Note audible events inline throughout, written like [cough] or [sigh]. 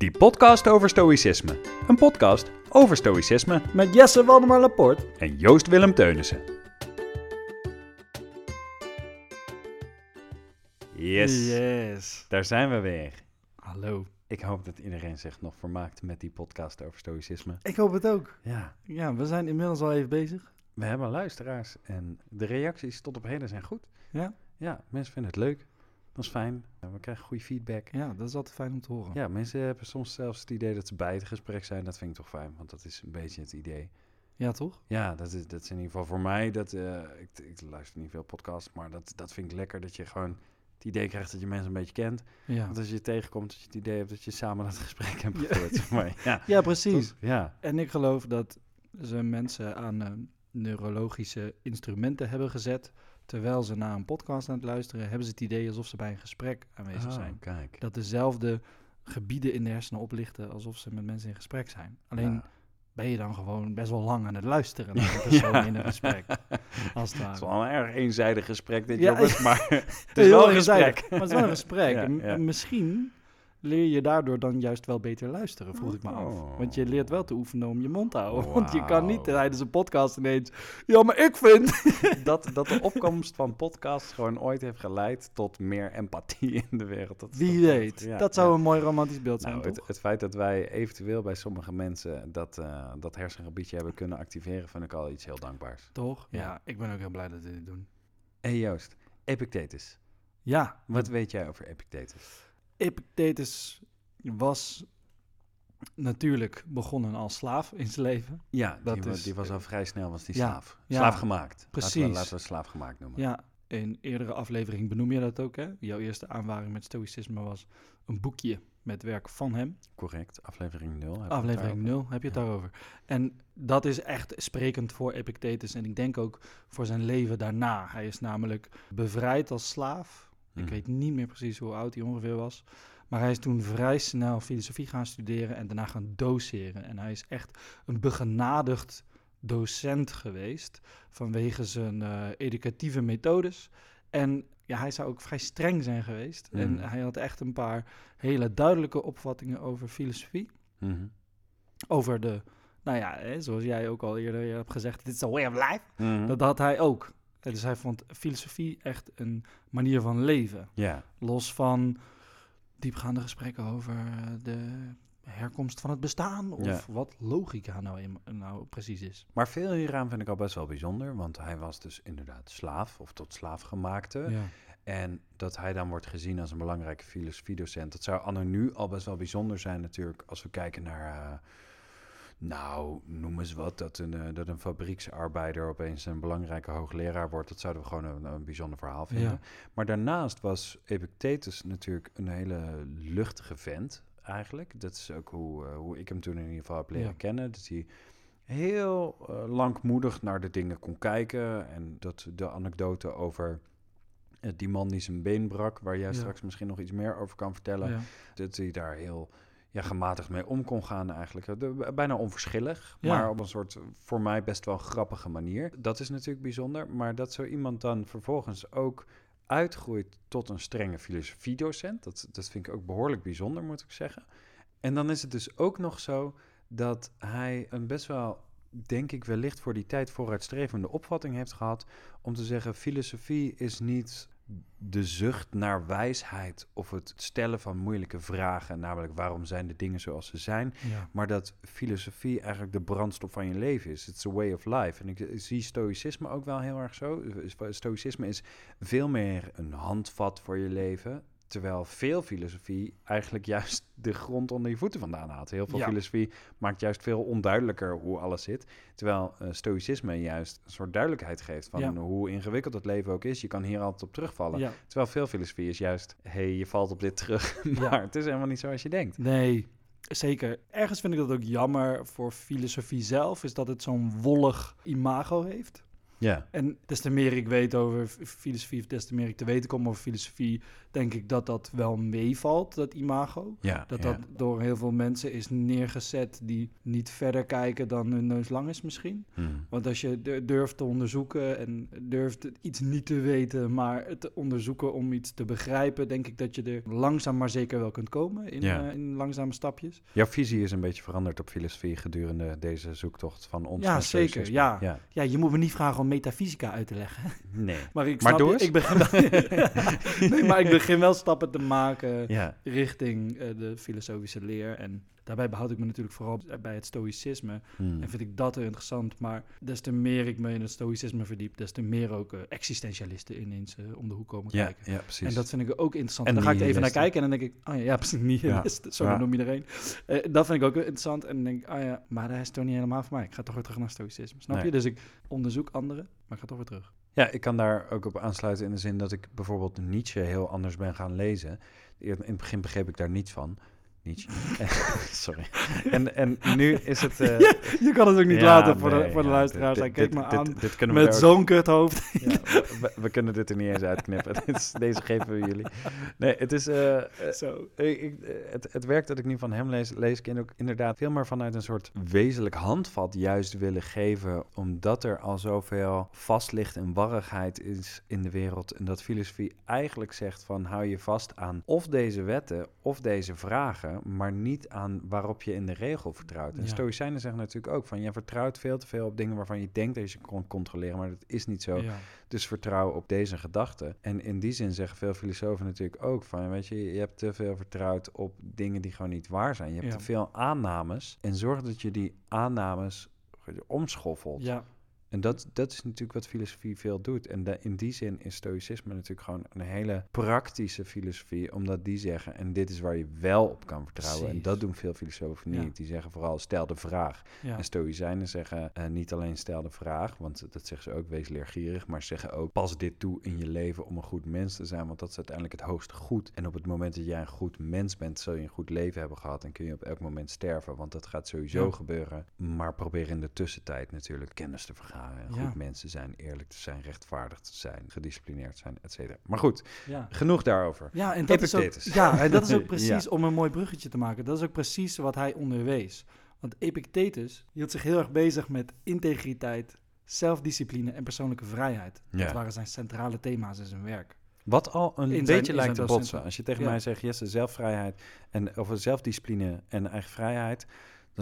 Die podcast over stoïcisme. Een podcast over stoïcisme Met Jesse Waldemar Laporte. en Joost Willem Teunissen. Yes, Yes. daar zijn we weer. Hallo. Ik hoop dat iedereen zich nog vermaakt met die podcast over stoïcisme. Ik hoop het ook. Ja, Ja, we zijn inmiddels al even bezig. we hebben luisteraars en de reacties tot op heden zijn goed. Ja? Ja, mensen vinden het leuk. Dat is fijn. We krijgen goede feedback. Ja, dat is altijd fijn om te horen. Ja, mensen hebben soms zelfs het idee dat ze bij het gesprek zijn. Dat vind ik toch fijn, want dat is een beetje het idee. Ja, toch? Ja, dat is, dat is in ieder geval voor mij. Dat, eh, ik, ik luister niet veel podcasts, maar dat, dat vind ik lekker. Dat je gewoon het idee krijgt dat je mensen een beetje kent. Ja. Want als je je tegenkomt, dat je het idee hebt dat je samen dat gesprek [laughs] hebt Ja. gevoerd. [laughs] Maar ja, Ja, precies. toch? Ja, En ik geloof dat ze mensen aan eh, neurologische instrumenten hebben gezet. Terwijl ze naar een podcast aan het luisteren, hebben ze het idee alsof ze bij een gesprek aanwezig Oh, zijn. kijk. Dat dezelfde gebieden in de hersenen oplichten alsof ze met mensen in gesprek zijn. Alleen Ja. ben je dan gewoon best wel lang aan het luisteren naar [laughs] een persoon in een gesprek. Als het Het is wel een erg eenzijdig gesprek dit, Ja, jongens, maar [laughs] het is wel een eenzijdig, gesprek. Maar het is wel een gesprek. [laughs] En, en misschien leer je daardoor dan juist wel beter luisteren, vroeg ik me af. Want je leert wel te oefenen om je mond te houden. Want je kan niet tijdens een podcast ineens... Ja, maar ik vind... [laughs] dat, dat de opkomst van podcasts gewoon ooit heeft geleid tot meer empathie in de wereld. Dat Wie weet. Ja, dat zou ja. een mooi romantisch beeld zijn, Nou, het, feit dat wij eventueel bij sommige mensen dat, eh, dat hersengebiedje hebben kunnen activeren, vind ik al iets heel dankbaars. Toch? Ja. Ja. ik ben ook heel blij dat we dit doen. Hey Joost, Epictetus. Ja, Wat weet jij over Epictetus? Epictetus was natuurlijk begonnen als slaaf in zijn leven. Ja, Dat die, wa- is- die was al vrij snel was die ja, slaaf. ja, slaaf gemaakt. Laten we, precies. laten we slaaf gemaakt noemen. Ja, in eerdere aflevering benoem je dat ook, hè? Jouw eerste aanvaring met stoïcisme was een boekje met werk van hem. Correct, aflevering 0. Aflevering 0 heb je het Ja. daarover. En dat is echt sprekend voor Epictetus. En ik denk ook voor zijn leven daarna. Hij is namelijk bevrijd als slaaf. Mhm. Ik weet niet meer precies hoe oud hij ongeveer was. Maar hij is toen vrij snel filosofie gaan studeren en daarna gaan doseren. En hij is echt een begenadigd docent geweest vanwege zijn eh, educatieve methodes. En ja, hij zou ook vrij streng zijn geweest. En Mhm. hij had echt een paar hele duidelijke opvattingen over filosofie Mhm. over de, nou ja, hè, zoals jij ook al eerder hebt gezegd, dit is a way of life. Mhm. Dat had hij ook. Eh, Dus hij vond filosofie echt een manier van leven. Ja, Los van diepgaande gesprekken over de herkomst van het bestaan. Of Ja. wat logica nou, in- nou precies is. maar veel hieraan vind ik al best wel bijzonder, want hij was dus inderdaad slaaf of tot slaafgemaakte. Ja. En dat hij dan wordt gezien als een belangrijke filosofiedocent. Dat zou anno nu al best wel bijzonder zijn natuurlijk als we kijken naar... eh, nou, noem eens wat, dat een, eh, dat een fabrieksarbeider opeens een belangrijke hoogleraar wordt. Dat zouden we gewoon een, een bijzonder verhaal vinden. Ja. Maar daarnaast was Epictetus natuurlijk een hele luchtige vent eigenlijk. Dat is ook hoe, eh, hoe ik hem toen in ieder geval heb leren Ja. kennen. Dat hij heel eh, langmoedig naar de dingen kon kijken. En dat de anekdote over die man die zijn been brak, waar jij Ja. straks misschien nog iets meer over kan vertellen. Dat hij daar heel ja, gematigd mee om kon gaan eigenlijk. De- bijna onverschillig, Ja. maar op een soort voor mij best wel grappige manier. Dat is natuurlijk bijzonder, maar dat zo iemand dan vervolgens ook uitgroeit tot een strenge filosofiedocent, dat, dat vind ik ook behoorlijk bijzonder, moet ik zeggen. En dan is het dus ook nog zo dat hij een best wel, denk ik wellicht voor die tijd vooruitstrevende opvatting heeft gehad om te zeggen, filosofie is niet de zucht naar wijsheid of het stellen van moeilijke vragen, namelijk waarom zijn de dingen zoals ze zijn, Ja. maar dat filosofie eigenlijk de brandstof van je leven is. It's a way of life. En ik zie stoïcisme ook wel heel erg zo. Stoïcisme is veel meer een handvat voor je leven. Terwijl veel filosofie eigenlijk [laughs] juist de grond onder je voeten vandaan haalt. Heel veel Ja. filosofie maakt juist veel onduidelijker hoe alles zit. Terwijl eh, stoïcisme juist een soort duidelijkheid geeft van Ja. hoe ingewikkeld het leven ook is. Je kan hier altijd op terugvallen. ja. Terwijl veel filosofie is juist, hé, hey, je valt op dit terug. [laughs] maar het is helemaal niet zoals je denkt. Nee, zeker. Ergens vind ik dat ook jammer voor filosofie zelf, is dat het zo'n wollig imago heeft. Ja, En des te meer ik weet over filosofie, of des te meer ik te weten kom over filosofie, denk ik dat dat wel meevalt, dat imago. ja, Dat ja. dat door heel veel mensen is neergezet die niet verder kijken dan hun neus lang is misschien. Hmm. Want als je du- durft te onderzoeken en durft iets niet te weten, maar het te onderzoeken om iets te begrijpen, denk ik dat je er langzaam maar zeker wel kunt komen in, Ja. eh, in langzame stapjes. Jouw visie is een beetje veranderd op filosofie gedurende deze zoektocht van ons. Ja, zeker, ja. ja. Ja, je moet me niet vragen om metafysica uit te leggen. Nee. [laughs] Maar ik Maar snap eens. ik begin, [laughs] nee, maar ik begin wel stappen te maken Ja, richting eh, de filosofische leer. En daarbij behoud ik me natuurlijk vooral bij het stoïcisme. Hmm. En vind ik dat interessant. Maar des te meer ik me in het stoïcisme verdiep, des te meer ook eh, existentialisten ineens eh, om de hoek komen ja, kijken. ja, precies. En dat vind ik ook interessant. En dan ga ik even naar kijken en dan denk ik, oh ja, ja precies, nihilist, zo Ja. noem je iedereen. Eh, dat vind ik ook interessant. En dan denk ik, oh ja, maar dat is toch niet helemaal voor mij. Ik ga toch weer terug naar stoïcisme, snap Nee. je? Dus ik onderzoek anderen, maar ik ga toch weer terug. Ja, ik kan daar ook op aansluiten in de zin dat ik bijvoorbeeld Nietzsche heel anders ben gaan lezen. In het begin begreep ik daar niets van. Nietzsche. [laughs] Sorry. En, en nu is het... [laughs] eh, Je kan het ook niet ja, laten voor, de, voor de luisteraars. dit- Hij keek dit- me aan Dit kunnen we met ook- zo'n kuthoofd. [laughs] Ja, we, we- kunnen dit er niet eens uitknippen. Deze geven we jullie. Nee, het is... eh, eh, Zo. ik, het, het werk dat ik nu van hem lees, lees ik in ook inderdaad veel meer vanuit een soort wezenlijk handvat juist willen geven. Omdat er al zoveel vastlicht en warrigheid is in de wereld. En dat filosofie eigenlijk zegt van hou je vast aan of deze wetten of deze vragen, maar niet aan waarop je in de regel vertrouwt. En Ja. Stoïcijnen zeggen natuurlijk ook van je vertrouwt veel te veel op dingen waarvan je denkt dat je ze kon controleren, maar dat is niet zo. Ja. Dus vertrouw op deze gedachten. En in die zin zeggen veel filosofen natuurlijk ook van, weet je, je hebt te veel vertrouwd op dingen die gewoon niet waar zijn. Je hebt Ja. te veel aannames en zorg dat je die aannames omschoffelt. ja, En dat, dat is natuurlijk wat filosofie veel doet. En da- in die zin is stoïcisme natuurlijk gewoon een hele praktische filosofie, omdat die zeggen, en dit is waar je wel op kan vertrouwen. En dat doen veel filosofen Ja. niet. Die zeggen vooral, stel de vraag. ja. En stoïcijnen zeggen eh, niet alleen stel de vraag, want dat zeggen ze ook, wees leergierig, maar ze zeggen ook pas dit toe in je leven om een goed mens te zijn, want dat is uiteindelijk het hoogste goed. En op het moment dat jij een goed mens bent, zul je een goed leven hebben gehad en kun je op elk moment sterven, want dat gaat sowieso Ja. gebeuren. Maar probeer in de tussentijd natuurlijk kennis te vergaren, goed mens te zijn, eerlijk te zijn, rechtvaardig te zijn, gedisciplineerd zijn, et cetera. Maar goed, ja. genoeg daarover. Ja, en dat is ook, ja, en dat is ook [laughs] precies, om een mooi bruggetje te maken, dat is ook precies wat hij onderwees. Want Epictetus hield zich heel erg bezig met integriteit, zelfdiscipline en persoonlijke vrijheid. Ja. Dat waren zijn centrale thema's in zijn werk. Wat al een zijn- beetje lijkt te botsen. Als je tegen mij zegt, Jesse, zelfvrijheid en of zelfdiscipline en eigen vrijheid,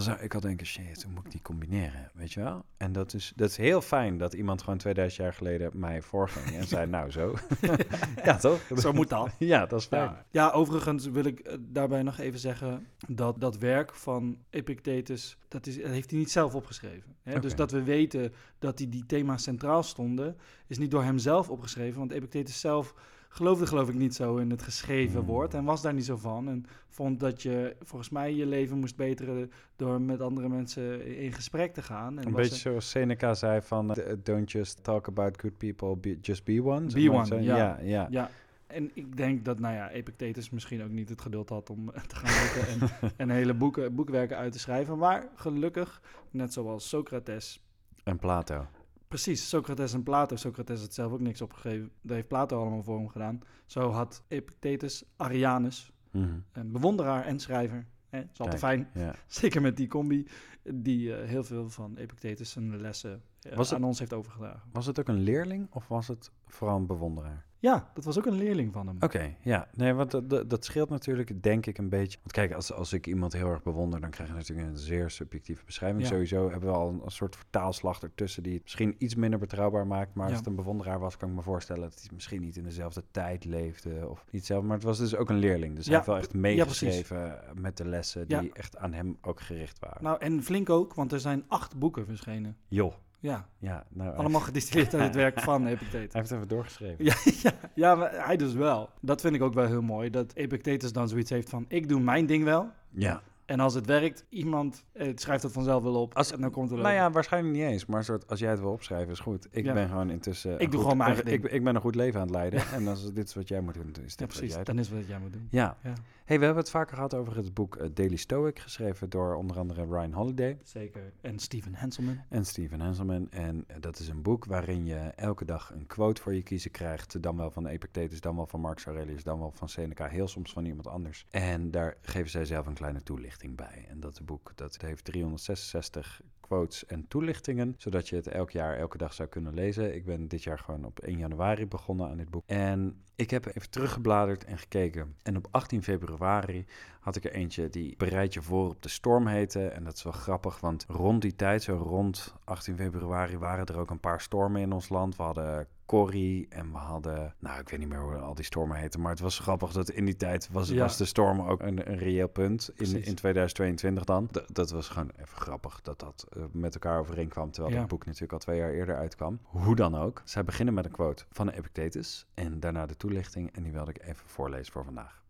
dan zou ik al denken, shit, hoe moet ik die combineren, weet je wel? En dat is, dat is heel fijn dat iemand gewoon 2000 jaar geleden mij voorging en zei, [laughs] nou zo. [laughs] [laughs] ja, toch? Zo moet dat. Ja, dat is fijn. Ja. ja, overigens wil ik eh, daarbij nog even zeggen dat dat werk van Epictetus, dat, is, dat heeft hij niet zelf opgeschreven. Hè? Dus dat we weten dat die, die thema's centraal stonden, is niet door hem zelf opgeschreven. Want Epictetus zelf geloofde geloof ik niet zo in het geschreven Hmm. woord en was daar niet zo van. En vond dat je volgens mij je leven moest beteren door met andere mensen in gesprek te gaan. En Een beetje zoals Seneca zei van, eh, don't just talk about good people, be- just be one. Be one, ja. ja, ja. Ja, en ik denk dat, nou ja, Epictetus misschien ook niet het geduld had om [laughs] te gaan zitten en, [laughs] en hele boeken, boekwerken uit te schrijven. Maar gelukkig, net zoals Socrates, En Plato. Precies, Socrates en Plato, Socrates had zelf ook niks opgegeven, dat heeft Plato allemaal voor hem gedaan. Zo had Epictetus Arianus, Mhm. een bewonderaar en schrijver, hè, is altijd fijn, Ja. [laughs] zeker met die combi, die eh, heel veel van Epictetus zijn lessen eh, Was het- aan ons heeft overgedragen. Was het ook een leerling of was het vooral een bewonderaar? Ja, dat was ook een leerling van hem. Oké, ja. Nee, want dat, dat, scheelt natuurlijk, denk ik, een beetje. Want kijk, als, als ik iemand heel erg bewonder, dan krijg je natuurlijk een zeer subjectieve beschrijving. Ja. Sowieso hebben we al een, een soort vertaalslag ertussen die het misschien iets minder betrouwbaar maakt. Maar als het een bewonderaar was, kan ik me voorstellen dat hij misschien niet in dezelfde tijd leefde of niet zelf. Maar het was dus ook een leerling. Dus hij heeft wel echt meegeschreven met de lessen die echt aan hem ook gericht waren. Nou, en flink ook, want er zijn acht boeken verschenen. Joh, Ja, ja. Nou, allemaal gedistilleerd uit het werk van [laughs] Epictetus. Hij heeft even doorgeschreven. Ja, [laughs] ja, ja, maar hij dus wel. Dat vind ik ook wel heel mooi, dat Epictetus dan zoiets heeft van, ik doe mijn ding wel, Ja, En als het werkt, iemand eh, schrijft het vanzelf wel op. Als- en dan komt het Nou wel. ja, waarschijnlijk niet eens. Maar soort, als jij het wil opschrijven, is goed. Ik Ja. ben gewoon intussen... Ik doe goed- gewoon mijn eigen ik, ding. ik ben een goed leven aan het leiden. en als dit is wat jij moet doen, dan is dit Ja, wat precies. jij Dan is wat jij moet doen. Ja. Ja. Hey, we hebben het vaker gehad over het boek eh, Daily Stoic, geschreven door onder andere Ryan Holiday Zeker. En Steven Hanselman. en Steven Hanselman. En eh, dat is een boek waarin je elke dag een quote voor je kiezen krijgt. Dan wel van Epictetus, dan wel van Marcus Aurelius, dan wel van Seneca, heel soms van iemand anders. En daar geven zij zelf een kleine toelichting bij. En dat boek dat heeft 366 quotes en toelichtingen, zodat je het elk jaar, elke dag zou kunnen lezen. Ik ben dit jaar gewoon op 1 januari begonnen aan dit boek. En ik heb even teruggebladerd en gekeken. En op 18 februari had ik er eentje die Bereid je voor op de storm heette. En dat is wel grappig, want rond die tijd, zo rond 18 februari, waren er ook een paar stormen in ons land. We hadden Corrie en we hadden, nou ik weet niet meer hoe al die stormen heten, maar het was grappig dat in die tijd was, Ja. was de storm ook een, een reëel punt in, in 2022 dan. D- dat was gewoon even grappig dat dat eh, met elkaar overeenkwam, terwijl Ja. het boek natuurlijk al twee jaar eerder uitkwam. Hoe dan ook, zij beginnen met een quote van Epictetus en daarna de toelichting en die wilde ik even voorlezen voor vandaag.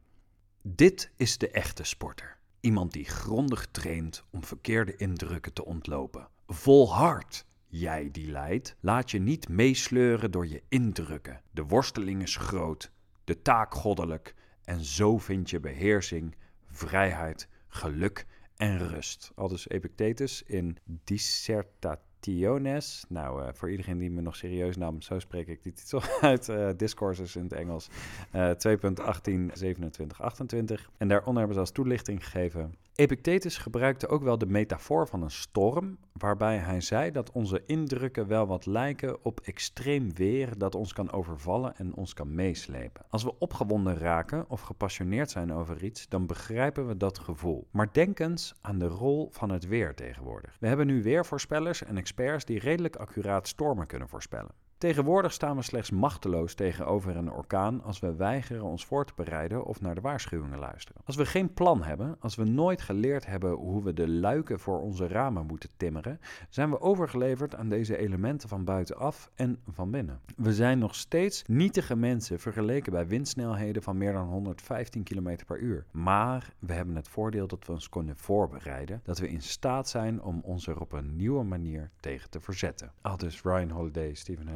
Dit is de echte sporter. Iemand die grondig traint om verkeerde indrukken te ontlopen. Volhard, jij die lijdt. Laat je niet meesleuren door je indrukken. De worsteling is groot, de taak goddelijk. En zo vind je beheersing, vrijheid, geluk en rust. Al dus Epictetus in Dissertationes. Nou, eh, voor iedereen die me nog serieus nam, zo spreek ik die titel [laughs] uit. eh Discourses in het Engels. Eh 2.18, 27, 28. En daaronder hebben ze als toelichting gegeven. Epictetus gebruikte ook wel de metafoor van een storm, waarbij hij zei dat onze indrukken wel wat lijken op extreem weer dat ons kan overvallen en ons kan meeslepen. Als we opgewonden raken of gepassioneerd zijn over iets, dan begrijpen we dat gevoel. Maar denk eens aan de rol van het weer tegenwoordig. We hebben nu weervoorspellers en experts die redelijk accuraat stormen kunnen voorspellen. Tegenwoordig staan we slechts machteloos tegenover een orkaan als we weigeren ons voor te bereiden of naar de waarschuwingen luisteren. Als we geen plan hebben, als we nooit geleerd hebben hoe we de luiken voor onze ramen moeten timmeren, zijn we overgeleverd aan deze elementen van buitenaf en van binnen. We zijn nog steeds nietige mensen vergeleken bij windsnelheden van meer dan 115 km per uur. Maar we hebben het voordeel dat we ons kunnen voorbereiden, dat we in staat zijn om ons er op een nieuwe manier tegen te verzetten. Al dus Ryan Holiday, Steven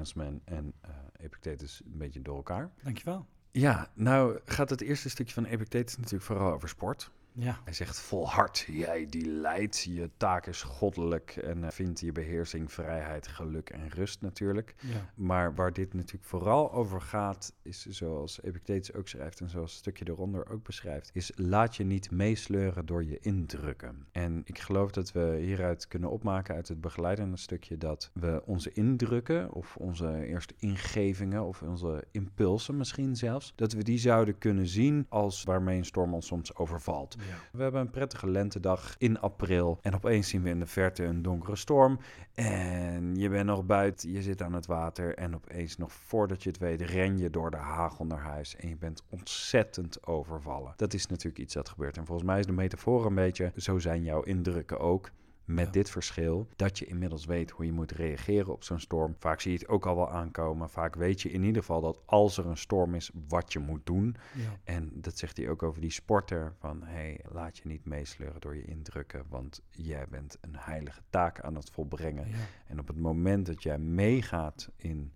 En eh, Epictetus een beetje door elkaar. Dankjewel. Ja, nou gaat het eerste stukje van Epictetus natuurlijk vooral over sport. Ja. Hij zegt volhard, jij die leidt, je taak is goddelijk en eh, vindt je beheersing, vrijheid, geluk en rust natuurlijk. ja. Maar waar dit natuurlijk vooral over gaat, is zoals Epictetus ook schrijft en zoals het stukje eronder ook beschrijft, is laat je niet meesleuren door je indrukken. En ik geloof dat we hieruit kunnen opmaken uit het begeleidende stukje dat we onze indrukken of onze eerste ingevingen of onze impulsen misschien zelfs, dat we die zouden kunnen zien als waarmee een storm ons soms overvalt. We hebben een prettige lentedag in april en opeens zien we in de verte een donkere storm. En je bent nog buiten, je zit aan het water en opeens nog voordat je het weet ren je door de hagel naar huis en je bent ontzettend overvallen. Dat is natuurlijk iets dat gebeurt. En volgens mij is de metafoor een beetje, zo zijn jouw indrukken ook. Met Ja. dit verschil dat je inmiddels weet hoe je moet reageren op zo'n storm. Vaak zie je het ook al wel aankomen. Vaak weet je in ieder geval dat als er een storm is, wat je moet doen. Ja. En dat zegt hij ook over die sporter. Van hey, laat je niet meesleuren door je indrukken. Want jij bent een heilige taak aan het volbrengen. Ja. En op het moment dat jij meegaat in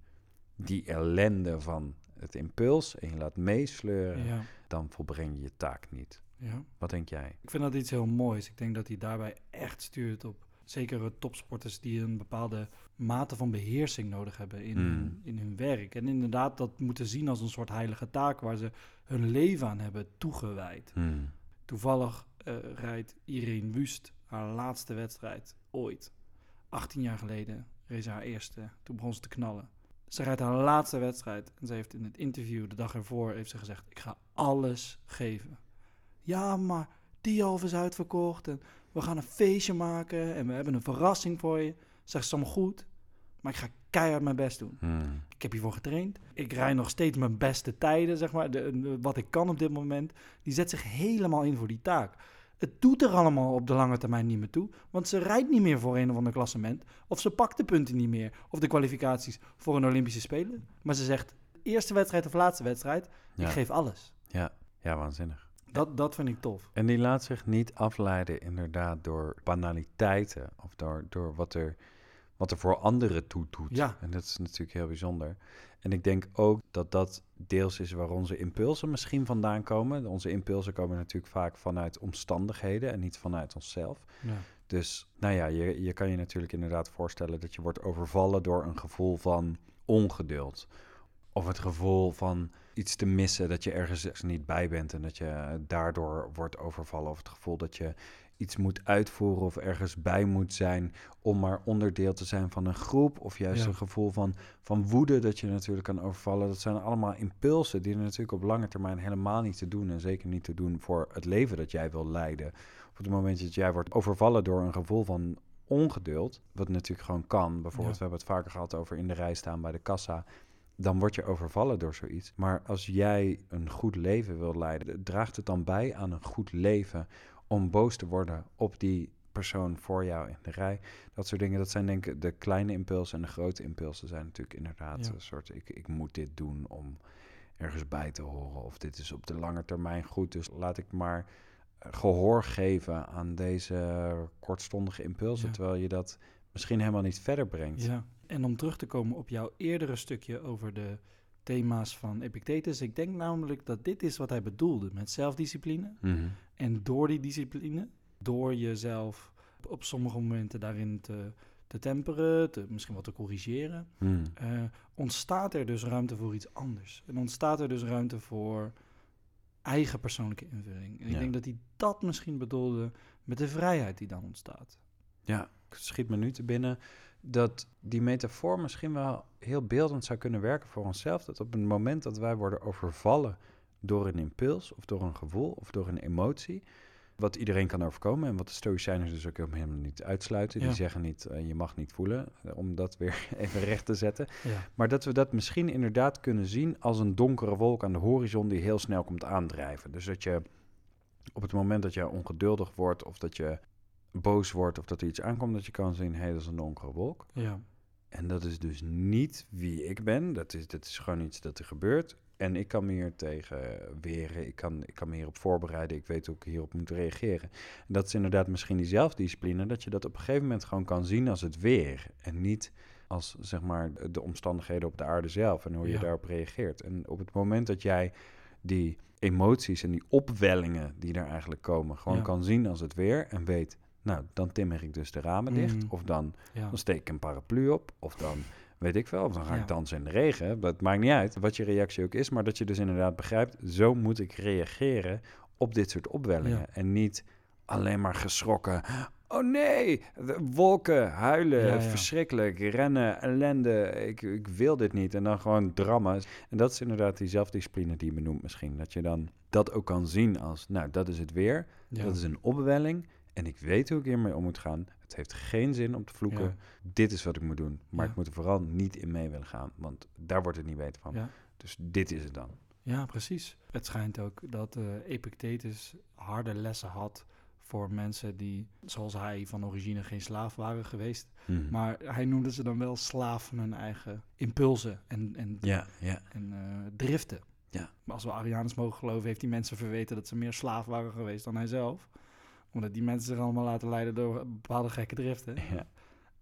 die ellende van het impuls. En je laat meesleuren. Ja. Dan volbreng je je taak niet. Ja. Wat denk jij? Ik vind dat iets heel moois. Ik denk dat hij daarbij echt stuurt op zekere topsporters die een bepaalde mate van beheersing nodig hebben in, Hmm. hun, in hun werk. En inderdaad dat moeten zien als een soort heilige taak waar ze hun leven aan hebben toegewijd. Hmm. Toevallig eh, rijdt Irene Wust haar laatste wedstrijd ooit. 18 jaar geleden reed ze haar eerste. Toen begon ze te knallen. Ze rijdt haar laatste wedstrijd en ze heeft in het interview de dag ervoor heeft ze gezegd: ik ga alles geven. Ja, maar die half is uitverkocht en we gaan een feestje maken en we hebben een verrassing voor je. Zegt ze allemaal goed, maar ik ga keihard mijn best doen. Hmm. Ik heb hiervoor getraind. Ik rij nog steeds mijn beste tijden, zeg maar. De, de- wat ik kan op dit moment. Die zet zich helemaal in voor die taak. Het doet er allemaal op de lange termijn niet meer toe. Want ze rijdt niet meer voor een of ander klassement. Of ze pakt de punten niet meer. Of de kwalificaties voor een Olympische Spelen. Maar ze zegt, eerste wedstrijd of laatste wedstrijd, Ja. ik geef alles. ja, ja, waanzinnig. Dat, dat vind ik tof. En die laat zich niet afleiden inderdaad door banaliteiten of door, door wat, er, wat er voor anderen toe doet. Ja. En dat is natuurlijk heel bijzonder. En ik denk ook dat dat deels is waar onze impulsen misschien vandaan komen. Onze impulsen komen natuurlijk vaak vanuit omstandigheden en niet vanuit onszelf. Ja. Dus nou ja, je, je kan je natuurlijk inderdaad voorstellen dat je wordt overvallen door een gevoel van ongeduld. Of het gevoel van iets te missen, dat je ergens niet bij bent en dat je daardoor wordt overvallen. Of het gevoel dat je iets moet uitvoeren of ergens bij moet zijn om maar onderdeel te zijn van een groep. Of juist Ja. een gevoel van, van woede dat je natuurlijk kan overvallen. Dat zijn allemaal impulsen die er natuurlijk op lange termijn helemaal niet te doen. En zeker niet te doen voor het leven dat jij wil leiden. Op het moment dat jij wordt overvallen door een gevoel van ongeduld, wat natuurlijk gewoon kan. Bijvoorbeeld, Ja. we hebben het vaker gehad over in de rij staan bij de kassa dan word je overvallen door zoiets. Maar als jij een goed leven wil leiden, draagt het dan bij aan een goed leven om boos te worden op die persoon voor jou in de rij. Dat soort dingen, dat zijn denk ik de kleine impulsen en de grote impulsen zijn natuurlijk inderdaad Ja. een soort, ik, ik moet dit doen om ergens bij te horen of dit is op de lange termijn goed. Dus laat ik maar eh, gehoor geven aan deze kortstondige impulsen, Ja. terwijl je dat misschien helemaal niet verder brengt. Ja, en om terug te komen op jouw eerdere stukje over de thema's van Epictetus. Ik denk namelijk dat dit is wat hij bedoelde met zelfdiscipline. Mhm. En door die discipline, door jezelf op sommige momenten daarin te, te temperen, te, misschien wat te corrigeren, Mhm. eh, ontstaat er dus ruimte voor iets anders. En ontstaat er dus ruimte voor eigen persoonlijke invulling. En ik denk dat hij dat misschien bedoelde met de vrijheid die dan ontstaat. Ja, schiet me nu te binnen dat die metafoor misschien wel heel beeldend zou kunnen werken voor onszelf. Dat op het moment dat wij worden overvallen door een impuls of door een gevoel of door een emotie, wat iedereen kan overkomen en wat de Stoïcijnen dus ook helemaal niet uitsluiten. Ja. Die zeggen niet, eh, je mag niet voelen, eh, om dat weer [laughs] even recht te zetten. Ja, Maar dat we dat misschien inderdaad kunnen zien als een donkere wolk aan de horizon die heel snel komt aandrijven. Dus dat je op het moment dat je ongeduldig wordt of dat je boos wordt of dat er iets aankomt, dat je kan zien, hé, dat is een donkere wolk. ja, En dat is dus niet wie ik ben. Dat is, dat is gewoon iets dat er gebeurt. En ik kan me hier tegen weren. Ik kan, ik kan me hierop voorbereiden. Ik weet hoe ik hierop moet reageren. En dat is inderdaad misschien die zelfdiscipline. Dat je dat op een gegeven moment gewoon kan zien als het weer. En niet als zeg maar de omstandigheden op de aarde zelf. En hoe je Ja. daarop reageert. En op het moment dat jij die emoties en die opwellingen die er eigenlijk komen, gewoon Ja. kan zien als het weer. En weet, nou, dan timmer ik dus de ramen dicht. Mhm. Of dan ja. dan steek ik een paraplu op. Of dan weet ik wel. Of dan ga Ja. ik dansen in de regen. Dat maakt niet uit wat je reactie ook is. Maar dat je dus inderdaad begrijpt. Zo moet ik reageren op dit soort opwellingen. Ja. En niet alleen maar geschrokken. Oh nee, wolken, huilen, Ja, verschrikkelijk, rennen, ellende. Ik, ik wil dit niet. En dan gewoon drama. En dat is inderdaad die zelfdiscipline die je benoemt misschien. Dat je dan dat ook kan zien als, nou, dat is het weer. Dat is een opwelling. En ik weet hoe ik hiermee om moet gaan. Het heeft geen zin om te vloeken. Ja. Dit is wat ik moet doen. Maar Ja. ik moet er vooral niet in mee willen gaan. Want daar wordt het niet beter van. Ja. Dus dit is het dan. Ja, precies. Het schijnt ook dat eh, Epictetus harde lessen had voor mensen die, zoals hij, van origine geen slaaf waren geweest. Mhm. Maar hij noemde ze dan wel slaaf van hun eigen impulsen en, en, Ja, ja. en eh, driften. Ja. Maar als we Arianus mogen geloven, heeft hij mensen verweten dat ze meer slaaf waren geweest dan hij zelf. Omdat die mensen zich allemaal laten leiden door bepaalde gekke driften. [laughs] ja.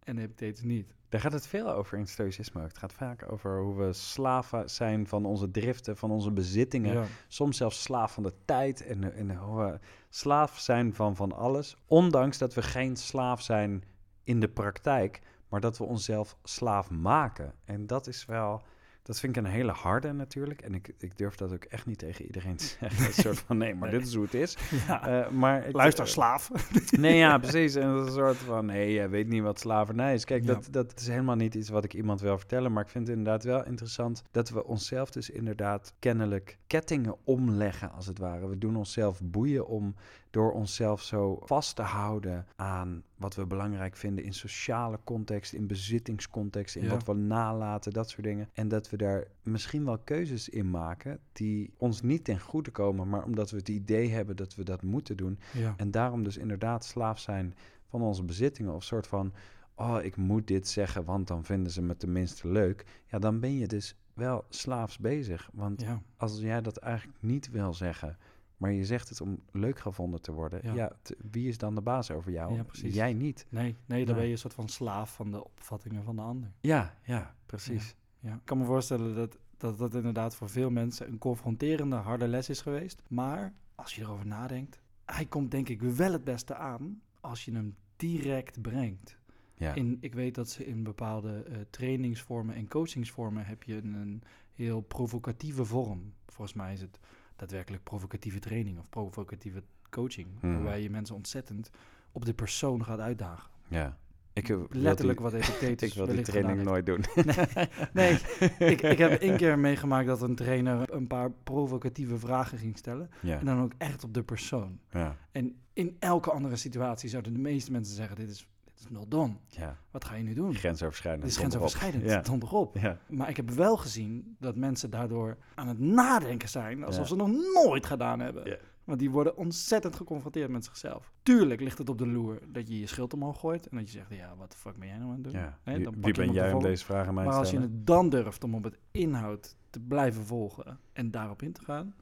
En Epictetus niet. Daar gaat het veel over in stoïcisme. Het gaat vaak over hoe we slaven zijn van onze driften, van onze bezittingen. Ja. Soms zelfs slaaf van de tijd en, en hoe we slaaf zijn van van alles. Ondanks dat we geen slaaf zijn in de praktijk, maar dat we onszelf slaaf maken. En dat is wel, dat vind ik een hele harde natuurlijk. En ik, ik durf dat ook echt niet tegen iedereen te [laughs] zeggen. Een soort van, nee, maar Nee. dit is hoe het is. [laughs] Ja. Eh, maar ik- Luister, eh, slaaf. [laughs] Nee, ja, precies. En dat een soort van, nee, jij weet niet wat slavernij is. Kijk, Ja. dat, dat is helemaal niet iets wat ik iemand wil vertellen. Maar ik vind het inderdaad wel interessant dat we onszelf dus inderdaad kennelijk kettingen omleggen, als het ware. We doen onszelf boeien om door onszelf zo vast te houden aan wat we belangrijk vinden in sociale context, in bezittingscontext, in Ja. wat we nalaten, dat soort dingen. En dat we daar misschien wel keuzes in maken die ons niet ten goede komen, maar omdat we het idee hebben dat we dat moeten doen. Ja. En daarom dus inderdaad slaaf zijn van onze bezittingen. Of soort van, oh, ik moet dit zeggen, want dan vinden ze me tenminste leuk. Ja, dan ben je dus wel slaafs bezig. Want ja. als jij dat eigenlijk niet wil zeggen, Maar je zegt het om leuk gevonden te worden. Ja. Wie is dan de baas over jou? Ja. Jij niet. Nee, nee, dan ben je een soort van slaaf van de opvattingen van de ander. Ja, ja, precies. Ja. Ik kan me voorstellen dat, dat dat inderdaad voor veel mensen een confronterende, harde les is geweest. Maar als je erover nadenkt, hij komt denk ik wel het beste aan als je hem direct brengt. Ja, In, ik weet dat ze in bepaalde eh, trainingsvormen en coachingsvormen heb je een, een heel provocatieve vorm. Volgens mij is het daadwerkelijk provocatieve training of provocatieve coaching. Mhm. Waarbij je mensen ontzettend op de persoon gaat uitdagen. ja. Ik eh, wil Letterlijk die- wat [laughs] Epictetus Ik wil die training nooit doen. [laughs] Nee, ik, ik [laughs] heb één keer meegemaakt dat een trainer een paar provocatieve vragen ging stellen. Ja, En dan ook echt op de persoon. ja, En in elke andere situatie zouden de meeste mensen zeggen, dit is, is not done. ja. Wat ga je nu doen? Grensoverschrijdend. Dit is grensoverschrijdend, Ja, donder op. ja, Maar ik heb wel gezien dat mensen daardoor aan het nadenken zijn, alsof ze nog nooit gedaan hebben. Ja. Want die worden ontzettend geconfronteerd met zichzelf. Tuurlijk ligt het op de loer dat je je schild omhoog gooit en dat je zegt, ja, wat de fuck ben jij nou aan het doen? Wie, dan wie ben jij om deze vragen aan mij Maar als je het dan durft om op het inhoud te blijven volgen en daarop in te gaan,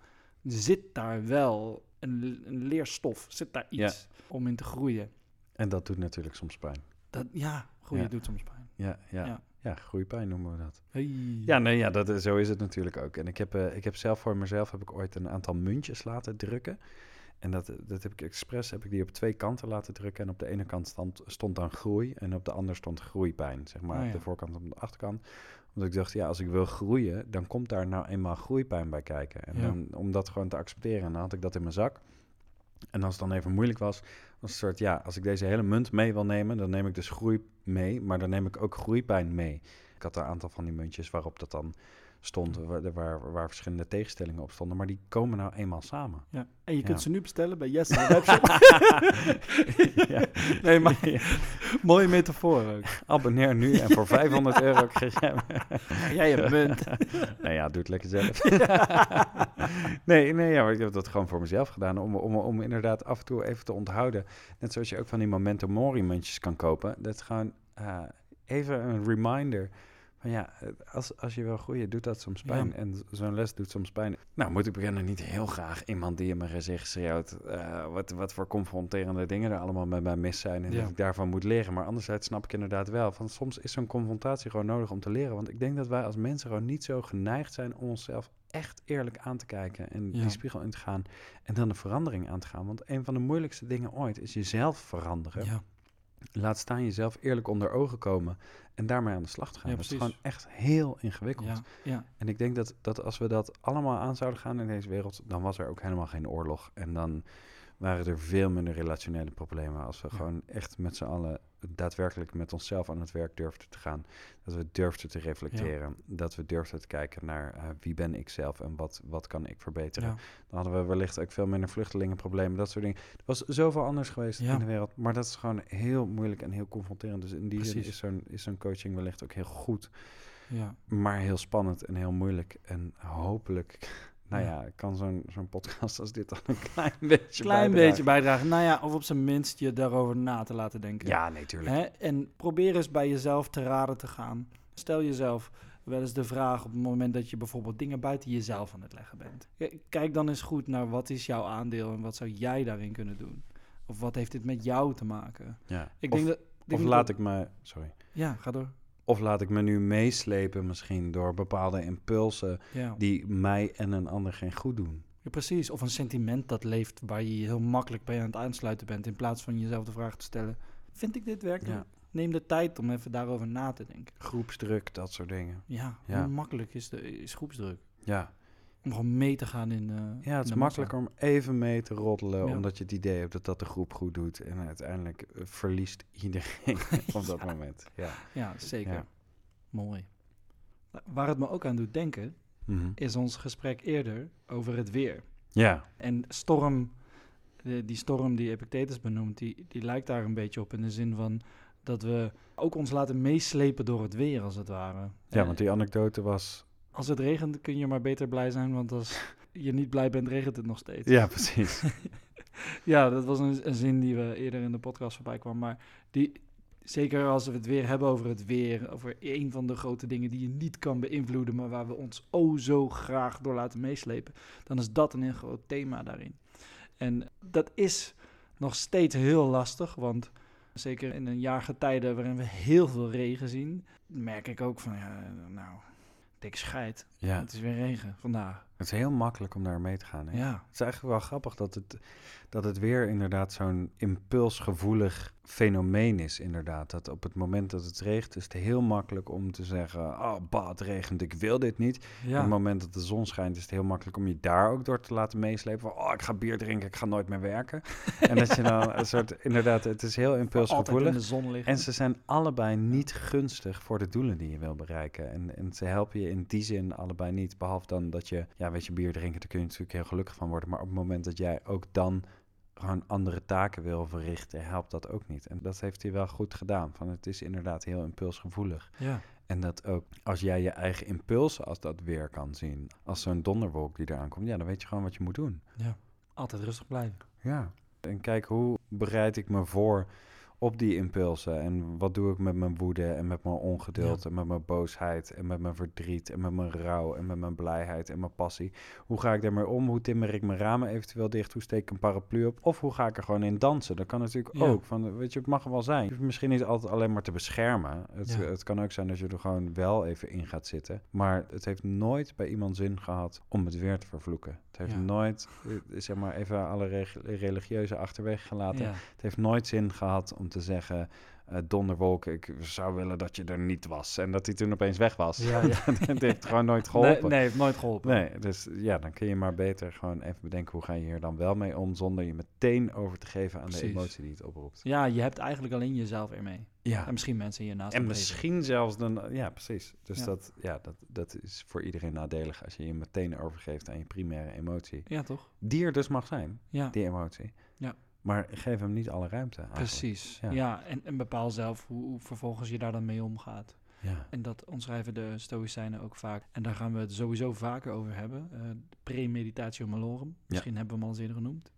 zit daar wel een, een leerstof, zit daar iets om in te groeien. En dat doet natuurlijk soms pijn. Dat, ja, groeien Ja. doet soms pijn. Ja, ja. Ja. ja. groeipijn noemen we dat. Hey. Ja, nee, ja dat, zo is het natuurlijk ook. En ik heb, eh, ik heb zelf voor mezelf heb ik ooit een aantal muntjes laten drukken. En dat, dat heb ik expres heb ik die op twee kanten laten drukken. En op de ene kant stond, stond dan groei en op de andere stond groeipijn. Zeg maar Oh, ja. de voorkant op de achterkant. Omdat ik dacht, ja, als ik wil groeien, dan komt daar nou eenmaal groeipijn bij kijken. En dan, om dat gewoon te accepteren. En dan had ik dat in mijn zak. En als het dan even moeilijk was, was een soort, ja, als ik deze hele munt mee wil nemen, dan neem ik dus groei mee, maar dan neem ik ook groeipijn mee. Ik had een aantal van die muntjes waarop dat dan stond, waar, waar, waar verschillende tegenstellingen op stonden, maar die komen nou eenmaal samen. Ja. En je Ja. kunt ze nu bestellen bij Yes. [laughs] [laughs] ja. nee, maar [laughs] mooie metafoor ook. Abonneer nu en voor 500 euro krijg hem. Jij hebt munt. nou ja, doe het lekker zelf. nee, nee ja, maar ik heb dat gewoon voor mezelf gedaan. Om, om, om inderdaad af en toe even te onthouden. Net zoals je ook van die Memento Mori muntjes kan kopen. Dat is gewoon eh, even een reminder. Van ja, als, als je wil groeien, doet dat soms pijn. Ja. En zo'n les doet soms pijn. Nou, moet ik beginnen niet heel graag iemand die in mijn gezicht schreeuwt... eh, wat, wat voor confronterende dingen er allemaal met mij mis zijn... en Ja. dat ik daarvan moet leren. Maar anderzijds snap ik inderdaad wel... van soms is zo'n confrontatie gewoon nodig om te leren. Want ik denk dat wij als mensen gewoon niet zo geneigd zijn... om onszelf echt eerlijk aan te kijken en Ja. die spiegel in te gaan... en dan de verandering aan te gaan. Want een van de moeilijkste dingen ooit is jezelf veranderen. Laat staan jezelf eerlijk onder ogen komen... en daarmee aan de slag te gaan. Ja, dat is gewoon echt heel ingewikkeld. ja, ja. En ik denk dat, dat als we dat allemaal aan zouden gaan in deze wereld, dan was er ook helemaal geen oorlog. En dan waren er veel minder relationele problemen. Als we Ja. gewoon echt met z'n allen daadwerkelijk met onszelf aan het werk durfden te gaan. Dat we durfden te reflecteren. Dat we durfden te kijken naar eh, wie ben ik zelf en wat, wat kan ik verbeteren. ja. Dan hadden we wellicht ook veel minder vluchtelingenproblemen, dat soort dingen. Er was zoveel anders geweest in de wereld. Maar dat is gewoon heel moeilijk en heel confronterend. Dus in die zin is zo'n, is zo'n coaching wellicht ook heel goed ja. maar heel spannend en heel moeilijk. En hopelijk, nou Ja. kan zo'n zo'n podcast als dit dan een [laughs] klein beetje Klein bijdragen. beetje bijdragen. Nou ja, of op zijn minst je daarover na te laten denken. Ja, nee, tuurlijk. Hè? En probeer eens bij jezelf te raden te gaan. Stel jezelf wel eens de vraag op het moment dat je bijvoorbeeld dingen buiten jezelf aan het leggen bent. Kijk dan eens goed naar wat is jouw aandeel en wat zou jij daarin kunnen doen. Of wat heeft dit met jou te maken? Ja. Ik of, denk dat, of laat dat- ik me, sorry. Ja, ga door. Of laat ik me nu meeslepen misschien door bepaalde impulsen Ja. die mij en een ander geen goed doen. Ja, precies. Of een sentiment dat leeft waar je heel makkelijk bij aan het aansluiten bent. In plaats van jezelf de vraag te stellen: Vind ik dit werkelijk? Ja. Neem de tijd om even daarover na te denken. Groepsdruk, dat soort dingen. Ja, Ja. hoe makkelijk is, de, is groepsdruk? Ja, Om gewoon mee te gaan in. eh, ja het is makkelijker om even mee te roddelen, Ja. omdat je het idee hebt dat dat de groep goed doet. En uiteindelijk eh, verliest iedereen [laughs] [laughs] op dat moment. Ja. Ja, zeker. Mooi. Waar het me ook aan doet denken, Mhm. is ons gesprek eerder over het weer. ja, En storm, die storm die Epictetus benoemt, die, die lijkt daar een beetje op in de zin van dat we ook ons laten meeslepen door het weer, als het ware. ja, want die anekdote was Als het regent kun je maar beter blij zijn, want als je niet blij bent, regent het nog steeds. Ja, precies. [laughs] Ja, dat was een, een zin die we eerder in de podcast voorbij kwam. Maar die, zeker als we het weer hebben over het weer, over een van de grote dingen die je niet kan beïnvloeden, maar waar we ons oh zo graag door laten meeslepen, dan is dat een heel groot thema daarin. En dat is nog steeds heel lastig, want zeker in een jaargetijde waarin we heel veel regen zien, merk ik ook van, ja, nou, dik scheid. Ja, Het is weer regen vandaag. het is heel makkelijk om daar mee te gaan. Hè? Ja, Het is eigenlijk wel grappig dat het, dat het weer inderdaad zo'n impulsgevoelig fenomeen is. Inderdaad, dat op het moment dat het regent is het heel makkelijk om te zeggen... oh, bah, het regent, ik wil dit niet. Op ja. het moment dat de zon schijnt is het heel makkelijk om je daar ook door te laten meeslepen. Van, oh, ik ga bier drinken, ik ga nooit meer werken. [laughs] en dat je dan een soort, inderdaad, het is heel in impulsgevoelig. de zon liggen. En ze zijn allebei niet gunstig voor de doelen die je wil bereiken. En, en ze helpen je in die zin allebei niet. Behalve dan dat je, ja, weet je, bier drinken, daar kun je natuurlijk heel gelukkig van worden. Maar op het moment dat jij ook dan gewoon andere taken wil verrichten, helpt dat ook niet. En dat heeft hij wel goed gedaan. Van het is inderdaad heel impulsgevoelig. ja. En dat ook als jij je eigen impulsen als dat weer kan zien, als zo'n donderwolk die eraan komt, ja, dan weet je gewoon wat je moet doen. Altijd rustig blijven. Ja. En kijk, hoe bereid ik me voor op die impulsen? En wat doe ik met mijn woede en met mijn ongeduld Ja. en met mijn boosheid en met mijn verdriet en met mijn rouw en met mijn blijheid en mijn passie? Hoe ga ik daarmee om? Hoe timmer ik mijn ramen eventueel dicht? Hoe steek ik een paraplu op? Of hoe ga ik er gewoon in dansen? Dat kan natuurlijk Ja. ook. Van, weet je, het mag er wel zijn. Misschien niet altijd alleen maar te beschermen. Het, Ja. het kan ook zijn dat je er gewoon wel even in gaat zitten. Maar het heeft nooit bij iemand zin gehad om het weer te vervloeken. Het heeft nooit, eh, zeg maar even alle religieuze achterwege gelaten. Het heeft nooit zin gehad om te zeggen, eh, donderwolk, ik zou willen dat je er niet was. En dat hij toen opeens weg was. Ja, [laughs] ja. Het heeft [laughs] gewoon nooit geholpen. nee, heeft nooit geholpen. Nee, dus ja, dan kun je maar beter gewoon even bedenken hoe ga je hier dan wel mee om, zonder je meteen over te geven aan de emotie die het oproept. Ja, je hebt eigenlijk alleen jezelf ermee. Ja, En misschien mensen hiernaast. en misschien zelfs dan, ja, precies. Dus Ja. Dat, ja, dat, dat is voor iedereen nadelig als je je meteen overgeeft aan je primaire emotie. Ja, toch? Die er dus mag zijn, Ja, die emotie. Maar geef hem niet alle ruimte. Eigenlijk. precies. Ja. Ja, en, en bepaal zelf hoe, hoe vervolgens je daar dan mee omgaat. Ja. En dat omschrijven de Stoïcijnen ook vaak. En daar gaan we het sowieso vaker over hebben. Eh premeditatio malorum. Misschien hebben we hem al eens eerder genoemd.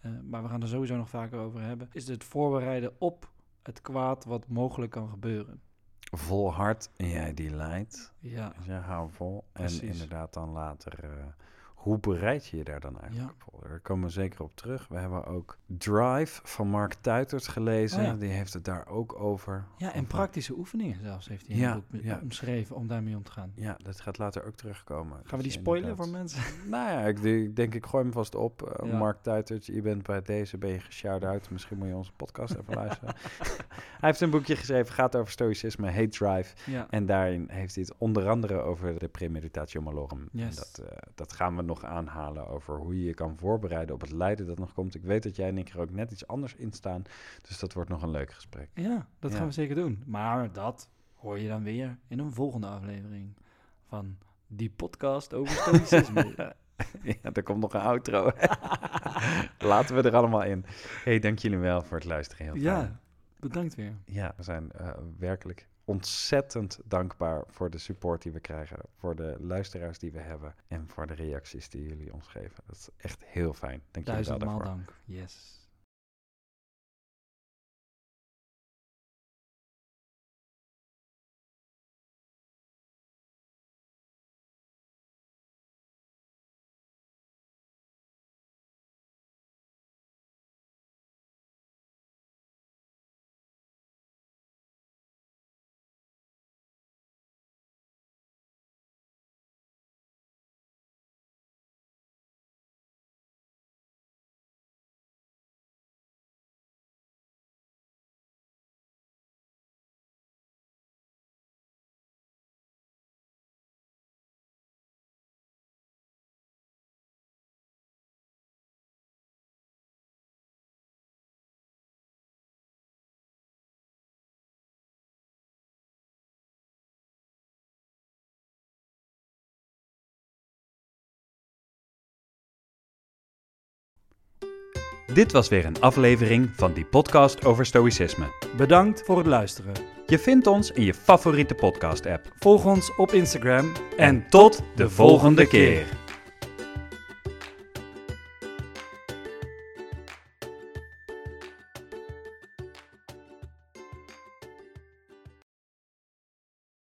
Eh, maar we gaan er sowieso nog vaker over hebben. Is het voorbereiden op het kwaad wat mogelijk kan gebeuren. Vol hart en jij die leidt. Ja, Dus ja, hou vol. En inderdaad dan later, eh, hoe bereid je je daar dan eigenlijk Ja. op voor? Daar komen we zeker op terug. We hebben ook Drive van Mark Tuitert gelezen. Oh ja. Die heeft het daar ook over. ja en praktische oefeningen zelfs heeft hij in Ja, het boek omschreven om daarmee om te gaan. Ja, dat gaat later ook terugkomen. Gaan we Dat die spoilen inderdaad- voor mensen? [laughs] Nou ja, ik, ik denk ik gooi hem vast op. Eh. Mark Tuitert, je bent bij deze, ben je geshout-out. Misschien moet je onze podcast even luisteren. [laughs] Hij heeft een boekje geschreven, gaat over stoïcisme, Hate Drive. Ja, En daarin heeft hij het onder andere over de premeditatio malorum. En Yes. dat, eh, dat gaan we nog aanhalen over hoe je je kan voorbereiden op het lijden dat nog komt. Ik weet dat jij en ik er ook net iets anders in staan. Dus dat wordt nog een leuk gesprek. ja dat Ja. gaan we zeker doen. Maar dat hoor je dan weer in een volgende aflevering van die podcast over stoïcisme. [laughs] ja, er komt nog een outro. [laughs] Laten we er allemaal in. hey, dank jullie wel voor het luisteren. Heel fijn. ja, bedankt weer. Ja, we zijn eh, werkelijk ontzettend dankbaar voor de support die we krijgen, voor de luisteraars die we hebben en voor de reacties die jullie ons geven. Dat is echt heel fijn. Dank jullie wel daarvoor. dank. Yes. Dit was weer een aflevering van die podcast over stoïcisme. Bedankt voor het luisteren. Je vindt ons in je favoriete podcast-app. Volg ons op Instagram En tot de volgende keer.